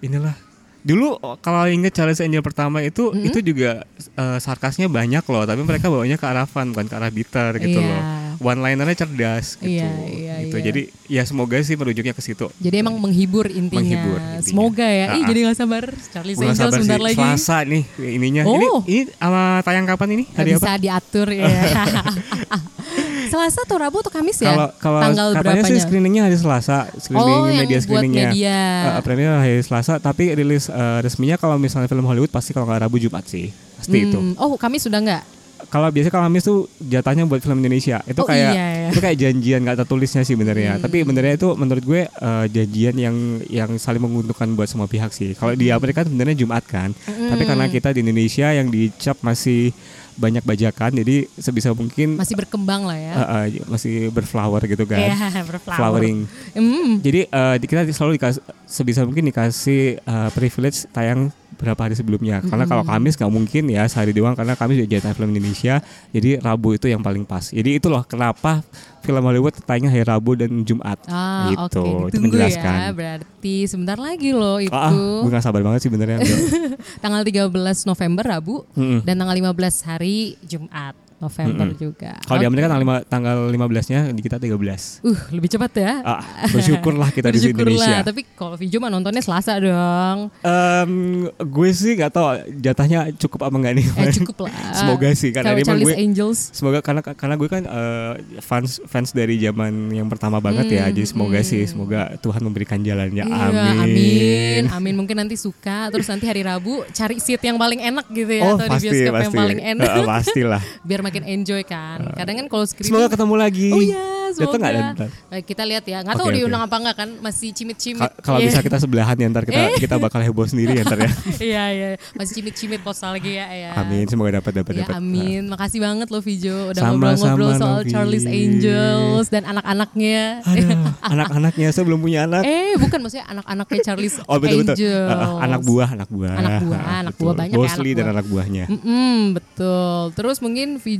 inilah. Dulu oh, kalau inget Charles Angel pertama itu itu juga eh, sarkasnya banyak loh, tapi mereka bawanya ke arah fun bukan ke arah bitter gitu Iya. loh. One linernya cerdas gitu. Iya, iya, gitu. iya. Jadi ya semoga sih merujuknya ke situ. Jadi emang menghibur intinya. Menghibur intinya. Semoga ya. Ih Ah, ah. jadi gak sabar nggak Angels sabar sebentar sih. lagi. Selasa nih ininya. Oh. Ini ini sama tayang kapan ini? Hari bisa apa? diatur ya. Selasa atau Rabu atau Kamis ya? Kalau kalau Tanggal katanya sih berapanya? screeningnya hari Selasa, screening Oh, media buat screeningnya. media. Eh, premier hari Selasa, tapi rilis eh, resminya kalau misalnya film Hollywood pasti kalau nggak Rabu Jumat sih, pasti itu. Hmm, Oh Kamis sudah nggak? Kalau biasanya kalau Kamis tuh jatahnya buat film Indonesia, itu Oh, kayak iya, iya. itu kayak janjian nggak tertulisnya sih benernya. Tapi benernya itu menurut gue eh, janjian yang yang saling menguntungkan buat semua pihak sih. Kalau di Amerika tuh sebenarnya Jumat kan, tapi karena kita di Indonesia yang dicap masih banyak bajakan, jadi sebisa mungkin Masih berkembang lah ya. eh, eh, masih berflower gitu kan. Iya, berflower. Flowering. Hmm. Jadi di- kita selalu dikasih sebisa mungkin dikasih eh, privilege tayang berapa hari sebelumnya. Karena kalau Kamis nggak mungkin ya sehari doang karena Kamis juga jatah film Indonesia. Jadi Rabu itu yang paling pas. Jadi itu loh kenapa film Hollywood tayangnya hari Rabu dan Jumat. Ah, gitu. oke. Itu Ditunggu menjelaskan. ya. Berarti sebentar lagi loh itu. Ah, gue gak sabar banget sih benernya. tanggal 13 November Rabu Mm-mm. dan tanggal 15 hari Jumat. November juga. Kalau di Oke. Amerika tanggal, lima- tanggal 15-nya di kita 13. Uh, lebih cepat ya. Ah, bersyukurlah kita di. Indonesia. Tapi kalau Vijo mah nontonnya Selasa dong. Em, gue sih nggak tahu jatahnya cukup apa enggak nih. Eh cukup lah. Semoga sih karena ini gue Angels. semoga karena karena gue kan eh, fans fans dari zaman yang pertama banget ya. Jadi semoga sih semoga Tuhan memberikan jalannya. Hmm, Iya, amin. amin. Amin. Mungkin nanti suka. Terus nanti hari Rabu cari seat yang paling enak gitu ya. Oh atau pasti di bioskop pasti. yang paling enak. Eh, pastilah. Biar makin enjoy kan. Kadang kan kalau screening. Semoga ketemu lagi. Oh iya, Datang semoga. dan- dan- Baik, kita lihat ya. Nggak tahu oke. diundang apa enggak kan. Masih cimit-cimit. Ka- Kalau Iya. bisa kita sebelahan ya ntar kita kita bakal heboh sendiri ya ntar ya. Iya, iya. Masih cimit-cimit nostalgia ya. Amin semoga dapat dapat Ya dapat. amin, makasih banget loh Vijo udah ngobrol-ngobrol soal Novi. Charlie's Angels dan anak-anaknya. Anak-anaknya saya belum punya anak. eh bukan maksudnya anak-anaknya Charlie's Oh betul betul. Angels. Uh, anak buah, anak buah. Anak buah, Ah, anak betul. buah banyak ya anak dan anak buahnya. Mm-mm, betul. Terus mungkin Vijo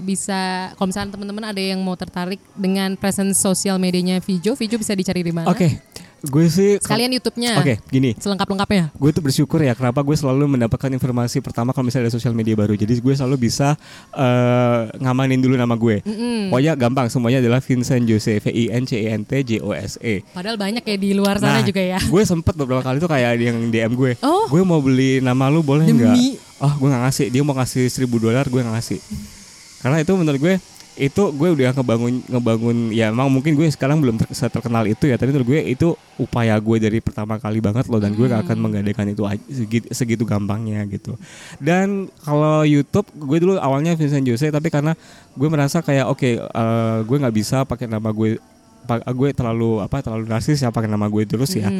bisa, kalau misalnya teman-teman ada yang mau tertarik dengan presence sosial medianya Vijo, Vijo bisa dicari di mana? Oke, gue sih. Sekalian YouTube-nya. Oke, gini. Selengkap-lengkapnya. Gue tuh bersyukur ya kenapa gue selalu mendapatkan informasi pertama kalau misalnya ada sosial media baru. Jadi gue selalu bisa eh, ngamanin dulu nama gue. Pokoknya gampang semuanya adalah Vincent Jose V I N C E N T J O S E. Padahal banyak ya di luar sana juga ya. Gue sempet beberapa kali tuh kayak yang DM gue. Oh. Gue mau beli nama lu boleh Demi? nggak? Oh gue nggak ngasih. Dia mau ngasih seribu dolar gue nggak ngasih. Karena itu menurut gue itu gue udah ngebangun ngebangun ya emang mungkin gue sekarang belum ter, terkenal itu ya tapi menurut gue itu upaya gue dari pertama kali banget loh dan gue gak akan menggadaikan itu segitu, segitu gampangnya gitu dan kalau YouTube gue dulu awalnya Vincent Jose tapi karena gue merasa kayak oke eh, gue nggak bisa pakai nama gue gue terlalu apa terlalu narsis ya pakai nama gue terus ya.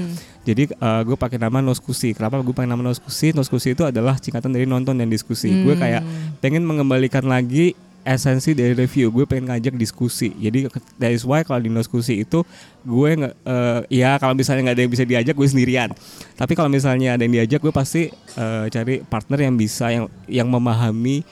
Jadi eh, gue pakai nama Noskusi kenapa gue pakai nama Noskusi Noskusi itu adalah singkatan dari nonton dan diskusi. Gue kayak pengen mengembalikan lagi esensi dari review. Gue pengen ngajak diskusi. Jadi that is why kalau di diskusi itu gue nggak eh, ya kalau misalnya nggak ada yang bisa diajak gue sendirian. Tapi kalau misalnya ada yang diajak gue pasti eh, cari partner yang bisa yang yang memahami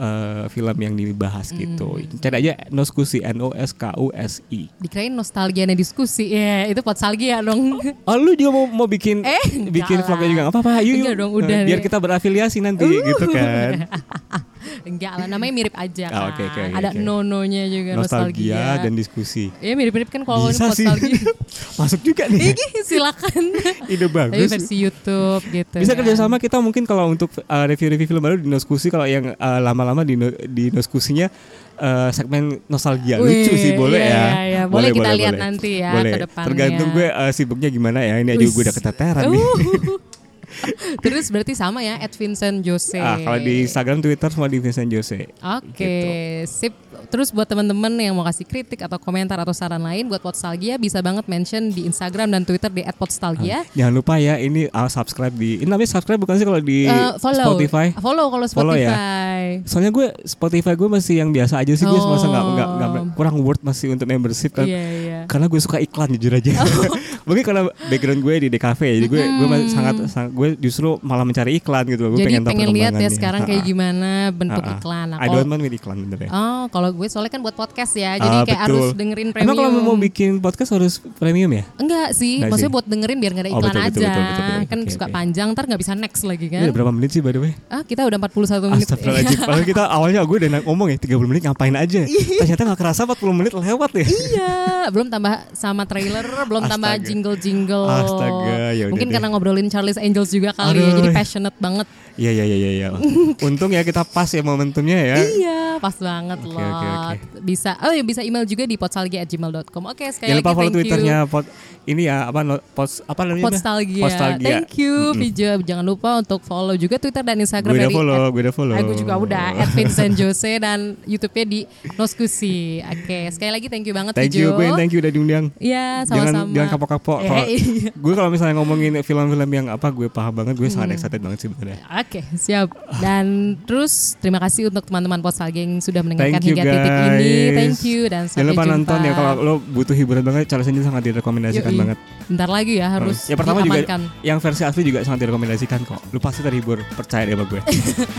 eh, film yang dibahas gitu cari aja noskusi n o s k u s i Dikirain nostalgia nih diskusi. Ya, itu potsalgia dong. Oh lu juga mau mau bikin Eh, bikin vlognya juga nggak apa-apa yuk, yuk. Dong, udah biar nih. kita berafiliasi nanti gitu kan Enggak lah, namanya mirip aja kan. Ah, oke, oke, oke, Ada oke. nononya juga nostalgia. nostalgia dan diskusi Iya mirip-mirip kan kalau bisa sih nostalgia. masuk juga nih Ih, silakan. ide Tapi bagus versi YouTube gitu. bisa kan. kerjasama kita mungkin kalau untuk uh, review-review film baru di Noskusi kalau yang uh, lama-lama di no- di Noskusinya uh, segmen nostalgia Wih, lucu sih boleh iya, ya iya, iya. Boleh kita lihat nanti ya boleh. ke depannya. tergantung gue uh, sibuknya gimana ya ini aja gue udah keteteran nih Uh. Terus berarti sama ya, at Vincent Jose. ah, kalau di Instagram Twitter semua di Vincent Jose Oke, Gitu. sip. Terus buat teman-teman yang mau kasih kritik atau komentar atau saran lain buat Podstalgia bisa banget mention di Instagram dan Twitter di @podstalgia. jangan lupa ya ini uh, subscribe di ini namanya subscribe bukan sih kalau di Eh, follow Spotify Follow kalau Follow ya? Spotify. Soalnya gue Spotify gue masih yang biasa aja sih gue Oh. masa nggak nggak nggak kurang worth masih untuk membership kan. Iya, iya. Karena gue suka iklan jujur aja. Mungkin karena background gue di DKV ya, jadi gue gue masih sangat, sangat gue justru malah mencari iklan gitu. Gue Jadi pengen, tahu pengen lihat ya sekarang kayak gimana bentuk Ha-ha. iklan. Nah, I don't mind with iklan bener ya. Oh, kalau gue soalnya kan buat podcast ya, jadi Ah, kayak betul. harus dengerin premium. Emang kalau mau bikin podcast harus premium ya? Enggak sih, Enggak maksudnya sih. buat dengerin biar nggak ada Oh, iklan betul, betul, aja. betul, betul, betul. Kan Oke, suka oke. panjang, ntar nggak bisa next lagi Ini kan. udah berapa menit sih by the way? Ah, kita udah 41 menit. Astagfirullahaladzim Padahal kita awalnya gue udah ngomong ya 30 menit ngapain aja Ternyata gak kerasa 40 menit lewat ya Iya, belum tambah sama trailer, belum tambah Astaga. jingle-jingle. Astaga, ya Mungkin deh. karena ngobrolin Charlie's Angels juga kali ya, Aduh. jadi passionate banget. Iya iya iya iya iya. Untung ya kita pas ya momentumnya ya Iya, pas banget Oke, loh. oke, oke. Bisa, oh ya bisa email juga di potsalgia@gmail.com. Oke, sekali Jangan lagi lupa follow twitternya pot ini ya apa post apa namanya? Podstalgia. Postalgia. Thank you, Vijo. Jangan lupa untuk follow juga Twitter dan Instagram Gue udah follow, gue udah follow. Gue juga udah at Vincent Jose dan YouTube-nya di Noskusi. Oke, sekali lagi thank you banget Thank Vijo. you, gue thank you udah diundang. Iya, Jangan sama-sama. jangan kapok-kapok. Eh, Kalau- iya. gue kalau misalnya ngomongin film-film yang apa gue paham banget, gue sangat excited banget sih sebenarnya. Oke, siap. Dan terus terima kasih untuk teman-teman Postalgia yang sudah mendengarkan hingga titik ini. guys. Thank you dan sampai Jangan lupa jumpa. nonton ya kalau lo butuh hiburan banget, Charles Angel sangat direkomendasikan banget. Bentar lagi ya harus ya pertama juga yang versi asli juga sangat direkomendasikan kok. Lu pasti terhibur, percaya deh sama gue.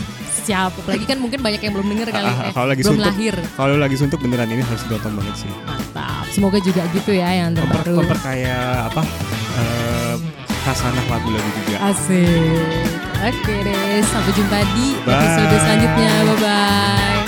Siap. Apalagi kan mungkin banyak yang belum denger kali. Ah, eh, kalau lagi belum suntuk, lahir. Kalau lagi suntuk beneran ini harus ditonton banget sih. Mantap. Semoga juga gitu ya yang Memper, terbaru. memperkaya apa? Eh, kasanah lagu-lagu juga. Asik. Oke deh, sampai jumpa di Bye. episode selanjutnya. Bye bye.